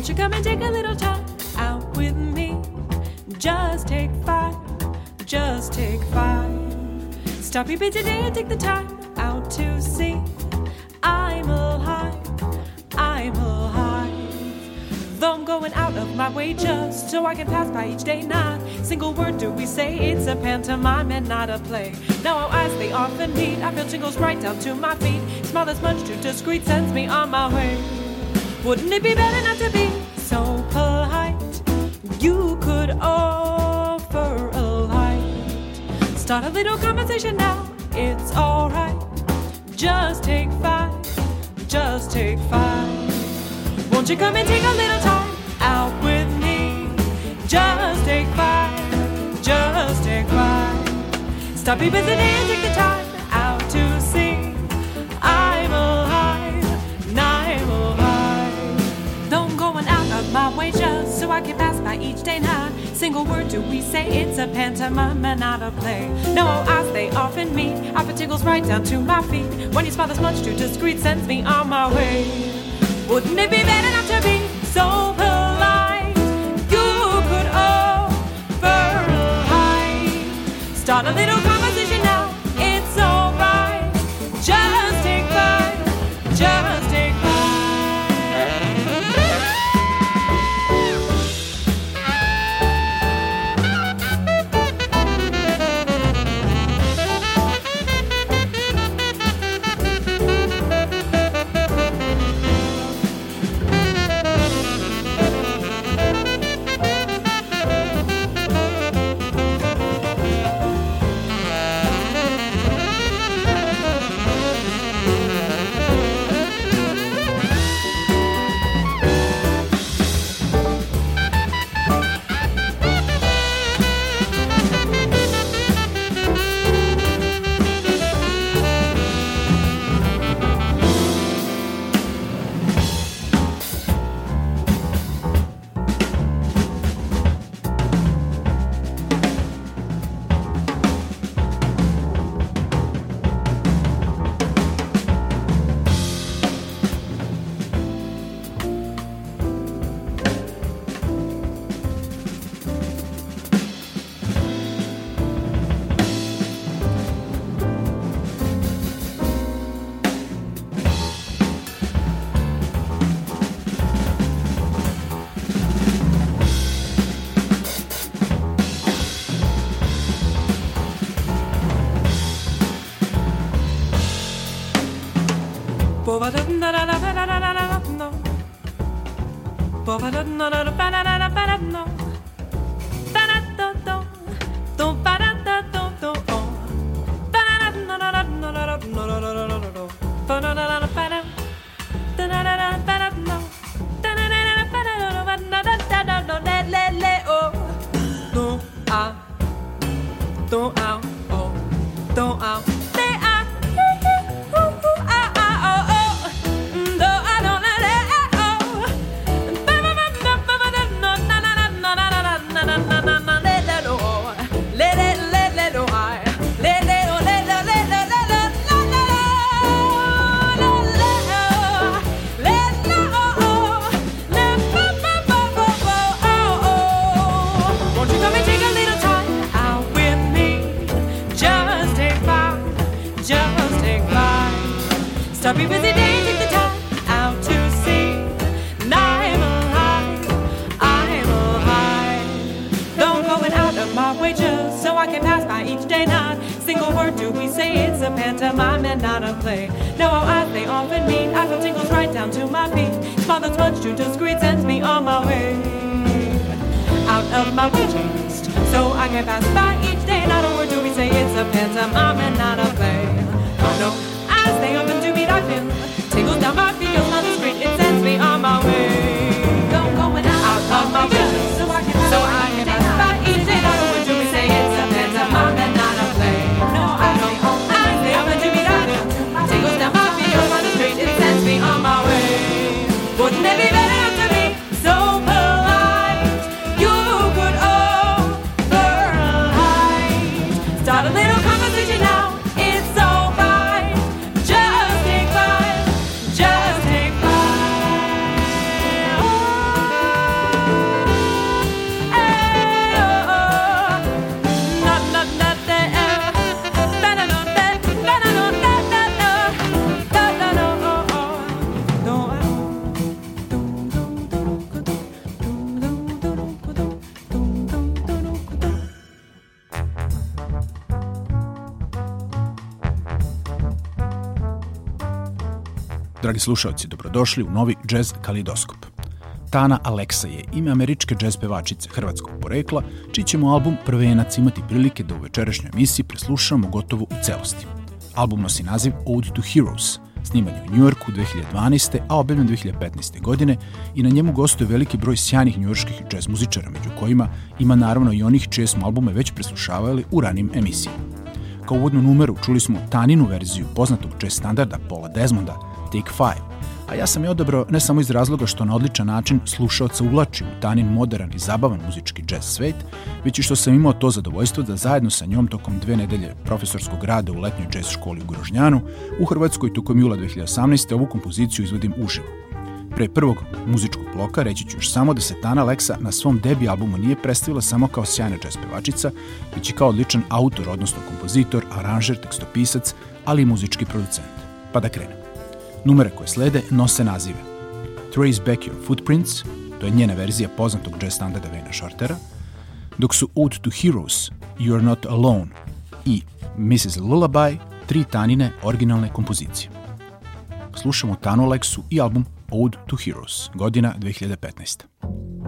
Won't you come and take a little time out with me? Just take five, just take five. Stop your busy day and take the time out to see. I'm alive, I'm alive. Though I'm going out of my way just so I can pass by each day, not single word do we say. It's a pantomime and not a play. Now our eyes they often meet. I feel tingles right down to my feet. Smile that's much too discreet sends me on my way. Wouldn't it be better not to be could offer a light. Start a little conversation now, it's alright. Just take five, just take five. Won't you come and take a little time out with me? Just take five, just take five. Stop your busy day and take the time can pass by each day, not single word do we say. It's a pantomime and not a play. No, eyes they often meet. I feel tingles right down to my feet. When you smile that's much too discreet, sends me on my way. Wouldn't it be better not to be so polite? You could offer. Start a little no, no, all. Pass by each day, not single word do we say. It's a pantomime and not a play. No, our eyes they often meet. I feel tingles right down to my feet. Small that's much too discreet sends me on my way. Out of my chest. So I can pass by each day, not a word do we say. It's a pantomime and not a play. I know I stay up and do me like him. Tingles down my feet, the street, it sends me on my way. Don't going out, out of my. So so I can pass by each day, Dragi slušalci, dobrodošli u novi Jazz Kalidoskop. Tana Alexa je ime američke džez pevačice hrvatskog porekla, čiji ćemo album Prvenac imati prilike da u večerašnjoj emisiji preslušamo gotovo u celosti. Album nosi naziv Ode to Heroes, sniman je u Njujorku 2012. a objavljen 2015. godine i na njemu gostuje veliki broj sjajnih njujorskih džez muzičara, među kojima ima naravno i onih čije smo albume već preslušavali u ranim emisijama. Kao uvodnu numeru čuli smo Taninu verziju poznatog jazz standarda Paula Desmonda, Take Five, a ja sam je odabrao ne samo iz razloga što na odličan način slušaoca uvlači u Tanin modern i zabavan muzički jazz svet, već i što sam imao to zadovoljstvo da zajedno sa njom tokom dve nedelje profesorskog rada u letnjoj jazz školi u Grožnjanu u Hrvatskoj tokom jula 2018. ovu kompoziciju izvodim uživo. Pre prvog muzičkog bloka reći ću još samo da se Tana Leksa na svom debi albumu nije predstavila samo kao sjajna jazz pevačica, već i kao odličan autor, odnosno kompozitor, aranžer, tekstopisac, ali i muzički producent. Pa da krenemo. Numere koje slede nose nazive Trace Back Your Footprints, to je njena verzija poznatog jazz standarda Vena Shortera, dok su Ode to Heroes, You're Not Alone i Mrs. Lullaby, tri Tanine originalne kompozicije. Slušamo Tanu Leksu i album Ode to Heroes, godina 2015.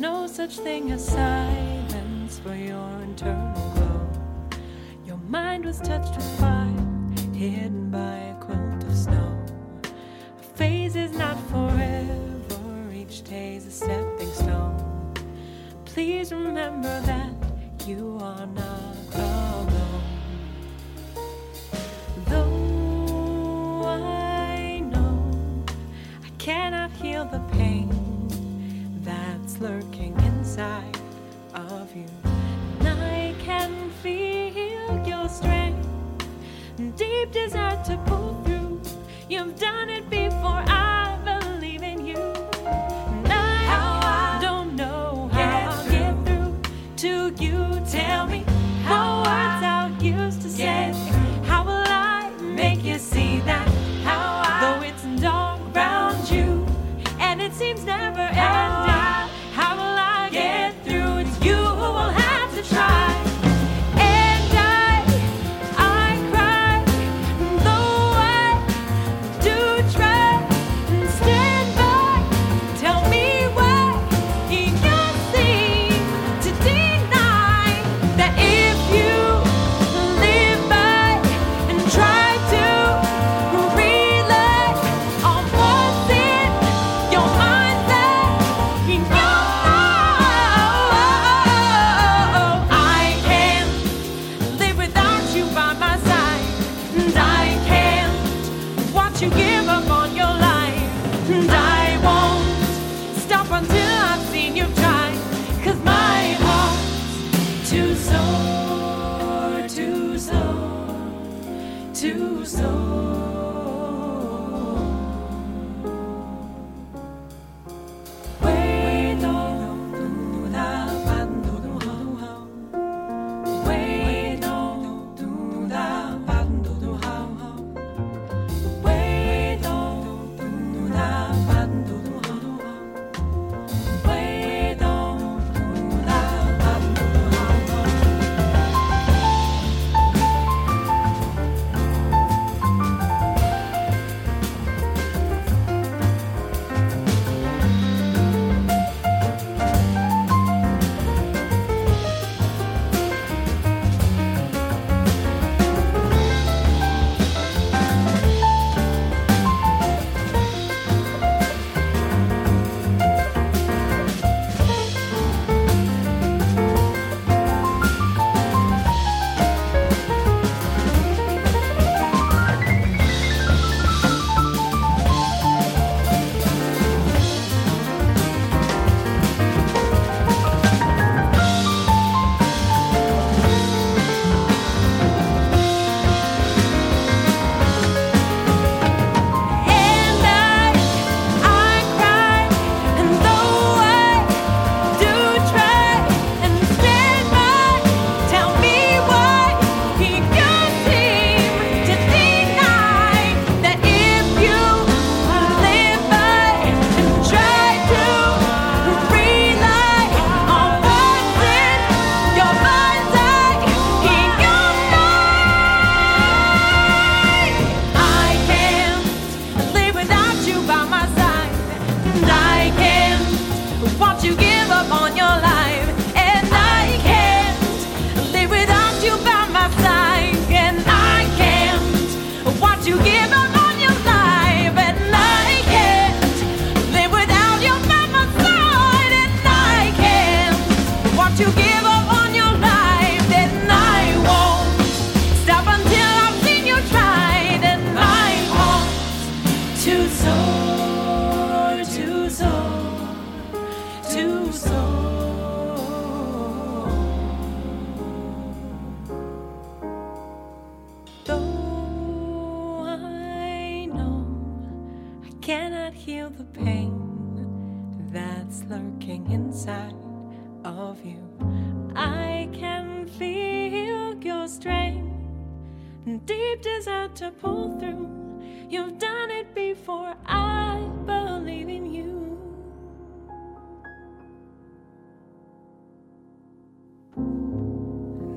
No such thing as silence for your internal glow. Your mind was touched with fire, hidden by a quilt of snow. A phase is not forever, each day's a stepping stone. Please remember that you are not alone. Though I know I cannot heal the pain lurking inside of you. And I can feel your strength, deep desire to pull through. You've done it before I.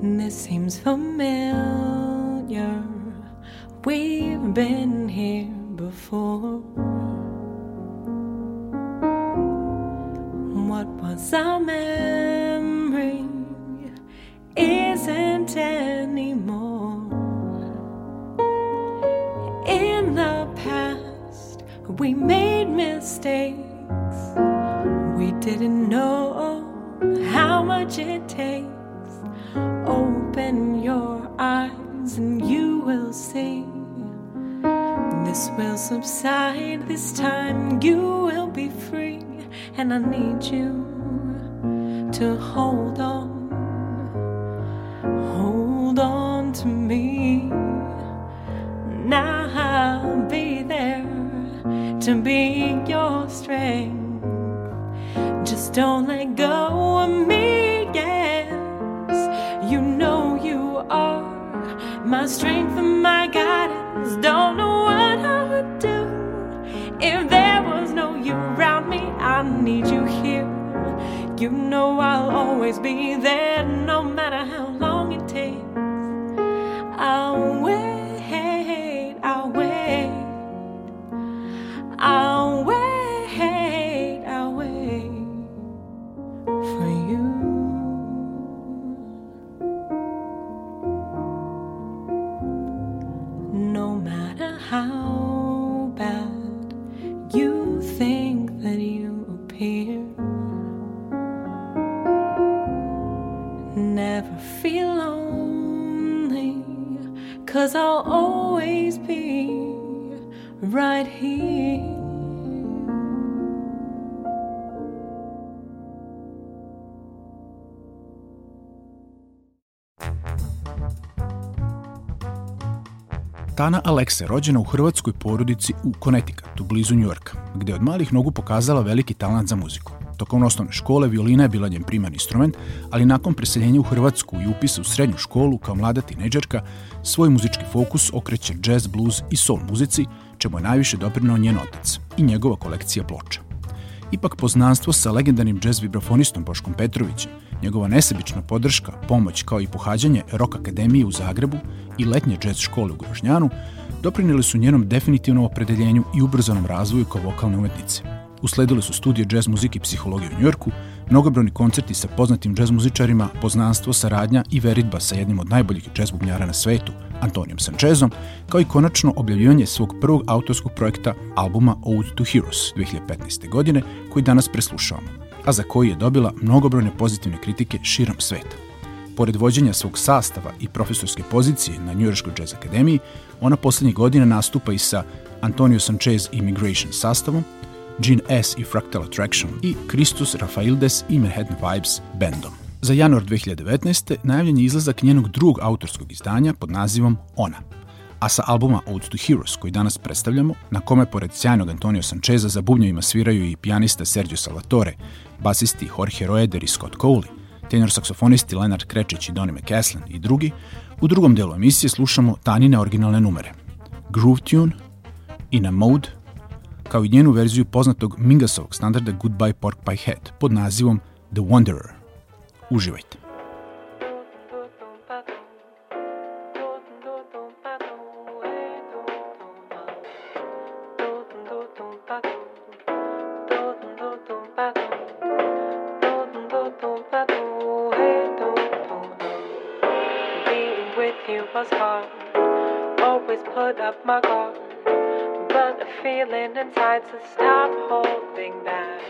This seems familiar. We've been here before. What was our memory isn't anymore. In the past, we made mistakes. We didn't know how much it takes. Open your eyes and you will see. This will subside, this time you will be free. And I need you to hold on, hold on to me. Now I'll be there to be your strength. Just don't let go of me, are my strength and my guidance. Don't know what I would do if there was no you around me. I need you here. You know I'll always be there, no matter how long it takes. I'll wait, I'll wait, I'll wait, I'll wait for you. Ana Aleksa je rođena u hrvatskoj porodici u Connecticutu, blizu Njujorka, gde je od malih nogu pokazala veliki talent za muziku. Tokom osnovne škole violina je bila njen primarni instrument, ali nakon preseljenja u Hrvatsku i upisa u srednju školu kao mlada tinejdžerka, svoj muzički fokus okreće jazz, blues i soul muzici, čemu je najviše doprinao njen otac i njegova kolekcija ploča. Ipak poznanstvo sa legendarnim jazz vibrafonistom Boškom Petrovićem, njegova nesebična podrška, pomoć kao i pohađanje Rock Akademije u Zagrebu i letnje jazz škole u Grožnjanu doprinili su njenom definitivnom opredeljenju i ubrzanom razvoju kao vokalne umetnice. Usledile su studije jazz muzike i psihologije u Njorku, mnogobrojni koncerti sa poznatim jazz muzičarima, poznanstvo, saradnja i veritba sa jednim od najboljih jazz bubnjara na svetu, Antonijom Sančezom, kao i konačno objavljivanje svog prvog autorskog projekta albuma Ode to Heroes 2015. godine, koji danas preslušavamo, a za koji je dobila mnogobrojne pozitivne kritike širom sveta. Pored vođenja svog sastava i profesorske pozicije na Njujorskoj jazz akademiji, ona poslednjih godina nastupa i sa Antonio Sanchez Immigration sastavom, Gene S. i Fractal Attraction i Christus Rafaildes i Manhattan Vibes bandom. Za januar 2019. najavljen je izlazak njenog drugog autorskog izdanja pod nazivom Ona. A sa albuma Ode to Heroes, koji danas predstavljamo, na kome pored sjajnog Antonio Sancheza za bubnjevima sviraju i pijanista Sergio Salvatore, basisti Jorge Roeder i Scott Coley, tenor saksofonisti Leonard Krečić i Donny McCaslin i drugi, u drugom delu emisije slušamo Tanine originalne numere. Groove Tune, In a Mode, kao i njenu verziju poznatog Mingasovog standarda Goodbye Pork Pie Head pod nazivom The Wanderer. Uživajte. To stop holding back.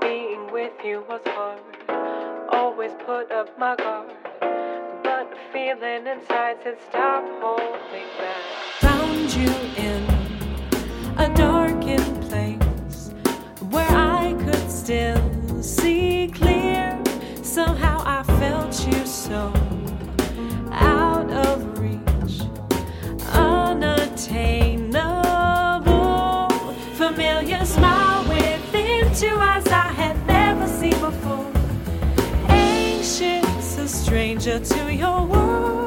Being with you was hard. Always put up my guard. But a feeling inside said stop holding back. Found you in a darkened place where I could still see clear. Somehow I felt you so out of reach, unattainable. into eyes I had never seen before. Ancient, a stranger to your world.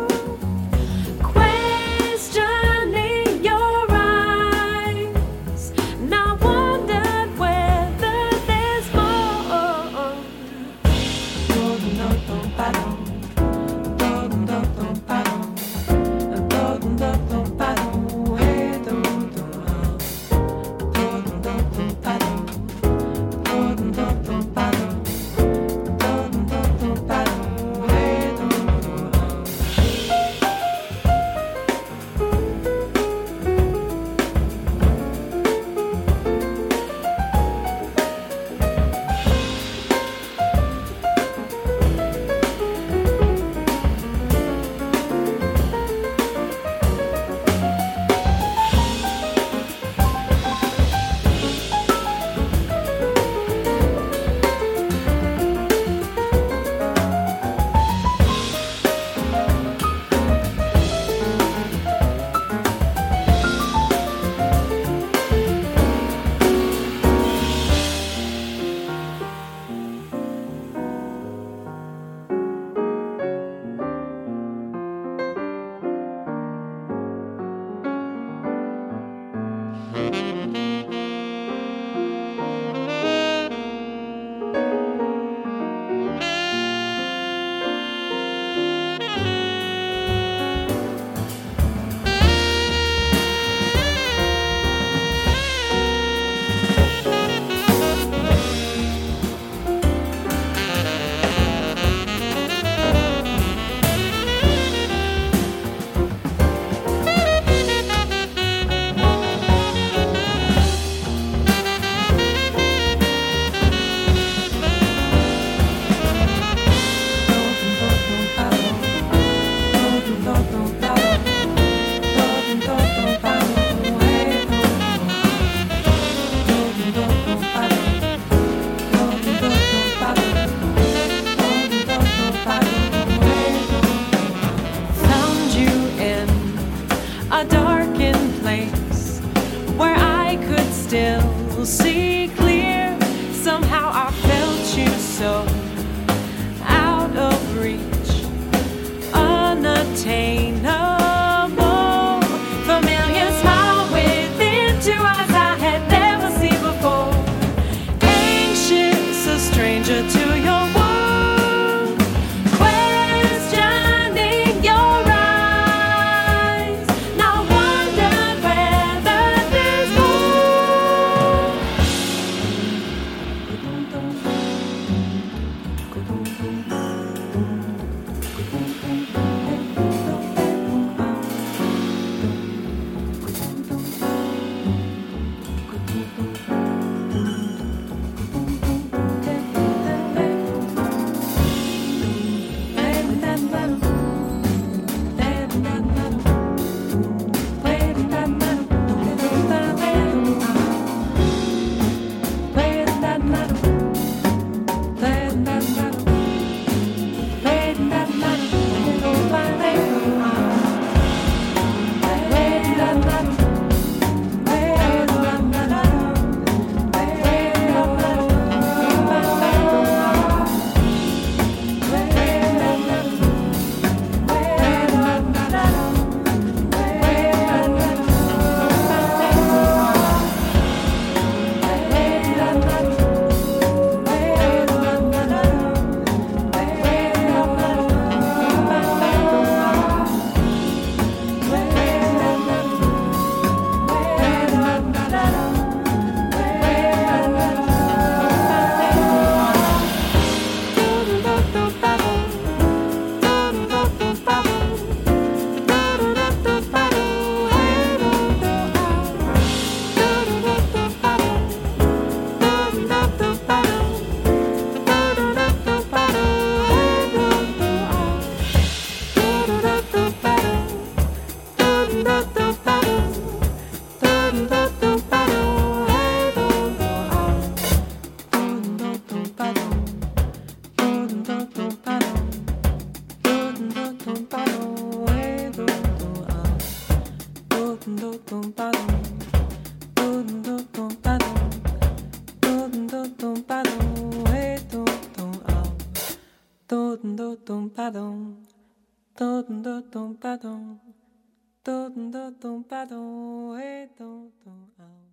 de ton pardon don't don't.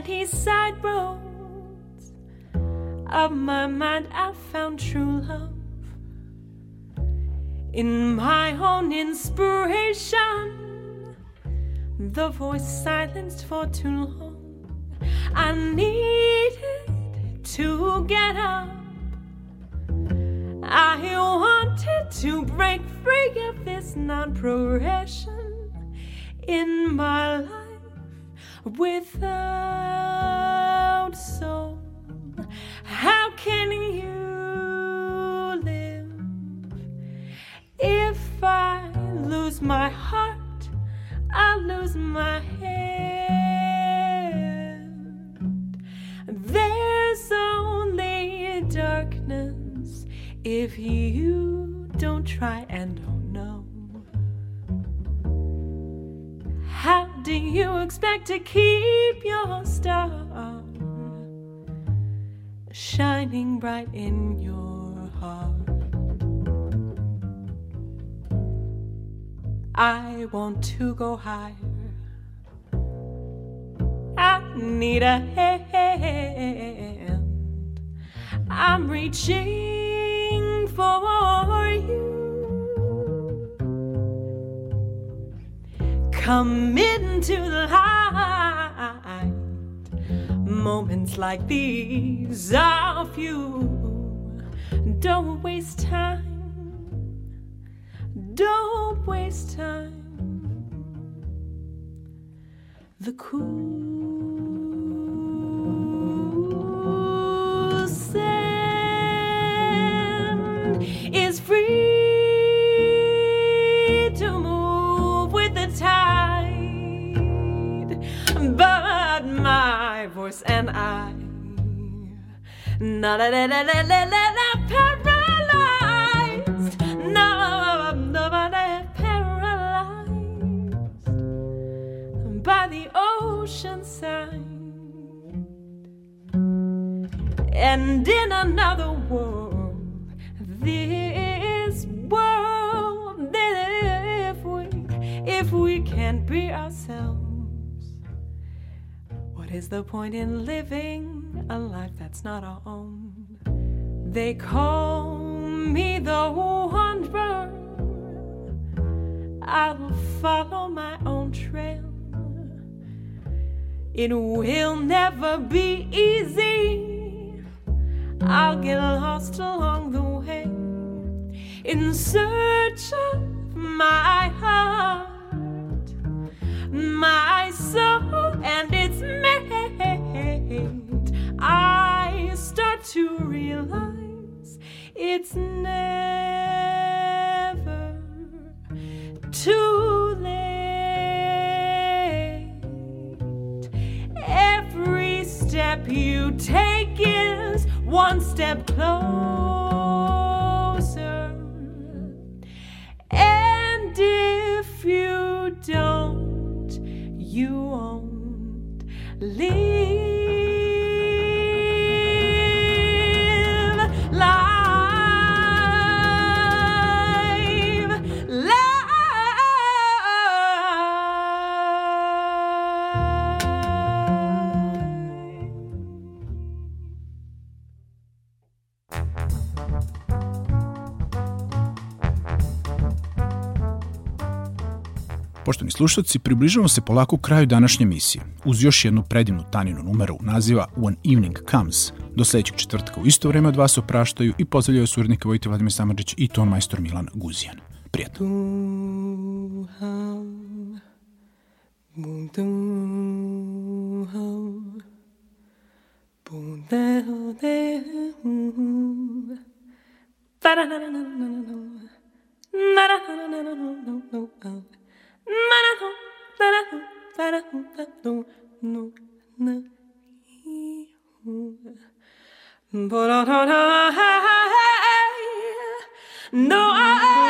Do of my mind I found true love. In my own inspiration, the voice silenced for too long. I needed to get up. I wanted to break free of this non progression in my life without soul. How can you live if I lose my heart? I lose my head. There's only darkness if you don't try and don't to keep your star shining bright in your heart? I want to go higher. I need a hand. I'm reaching for you. Come into the light. Moments like these are few. Don't waste time. Don't waste time. The cool na na paralyzed, no, nobody paralyzed by the ocean side. And in another world, this world, if we, if we can't be ourselves, what is the point in living a life that's not our own? They call me the wanderer. I'll follow my own trail. It will never be easy. I'll get lost along the way in search of my heart, it's never too late. Every step you take is one step slušalci, približavamo se polako kraju današnje emisije, uz još jednu predivnu Taninu numeru naziva When Evening Comes. Do sljedećeg četvrtka u isto vreme od vas opraštaju i pozdravljaju su urednika Vojte Vladimir Samadžić i ton majstor Milan Guzijan. Prijetno. No, I,